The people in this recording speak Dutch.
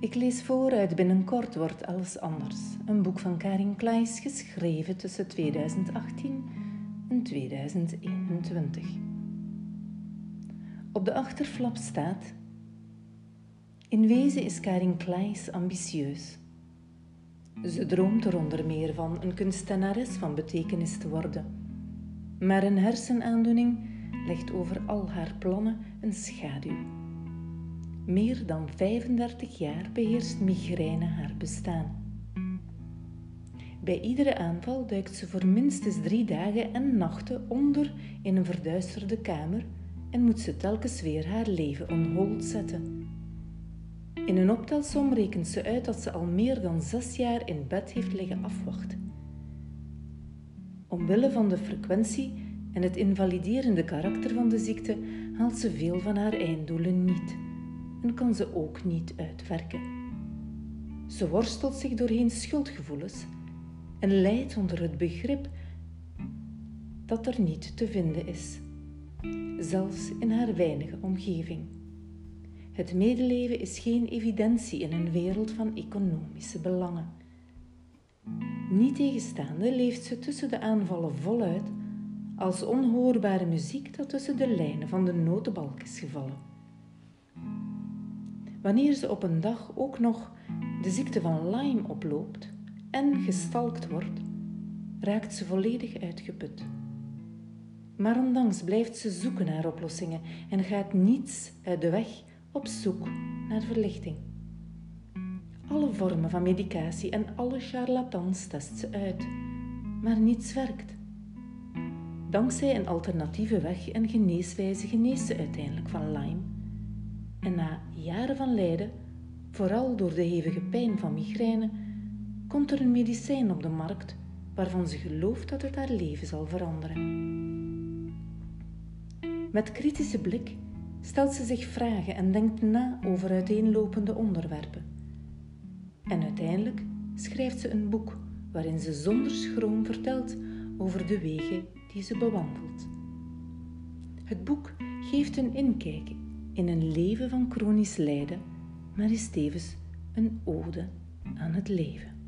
Ik lees voor uit Binnenkort wordt alles anders. Een boek van Karin Kleis geschreven tussen 2018 en 2021. Op de achterflap staat: In wezen is Karin Kleis ambitieus. Ze droomt er onder meer van een kunstenares van betekenis te worden. Maar een hersenaandoening legt over al haar plannen een schaduw. Meer dan 35 jaar beheerst migraine haar bestaan. Bij iedere aanval duikt ze voor minstens drie dagen en nachten onder in een verduisterde kamer en moet ze telkens weer haar leven on hold zetten. In een optelsom rekent ze uit dat ze al meer dan zes jaar in bed heeft liggen afwachten. Omwille van de frequentie en het invaliderende karakter van de ziekte haalt ze veel van haar einddoelen niet en kan ze ook niet uitwerken. Ze worstelt zich doorheen schuldgevoelens en lijdt onder het begrip dat er niet te vinden is, zelfs in haar weinige omgeving. Het medeleven is geen evidentie in een wereld van economische belangen. Niet tegenstaande leeft ze tussen de aanvallen voluit als onhoorbare muziek dat tussen de lijnen van de notenbalk is gevallen. Wanneer ze op een dag ook nog de ziekte van Lyme oploopt en gestalkt wordt, raakt ze volledig uitgeput. Maar ondanks blijft ze zoeken naar oplossingen en gaat niets uit de weg op zoek naar verlichting. Alle vormen van medicatie en alle charlatans test ze uit, maar niets werkt. Dankzij een alternatieve weg en geneeswijze geneest ze uiteindelijk van Lyme. En na jaren van lijden, vooral door de hevige pijn van migraine, komt er een medicijn op de markt waarvan ze gelooft dat het haar leven zal veranderen. Met kritische blik stelt ze zich vragen en denkt na over uiteenlopende onderwerpen. En uiteindelijk schrijft ze een boek waarin ze zonder schroom vertelt over de wegen die ze bewandelt. Het boek geeft een inkijk in een leven van chronisch lijden, maar is tevens een ode aan het leven.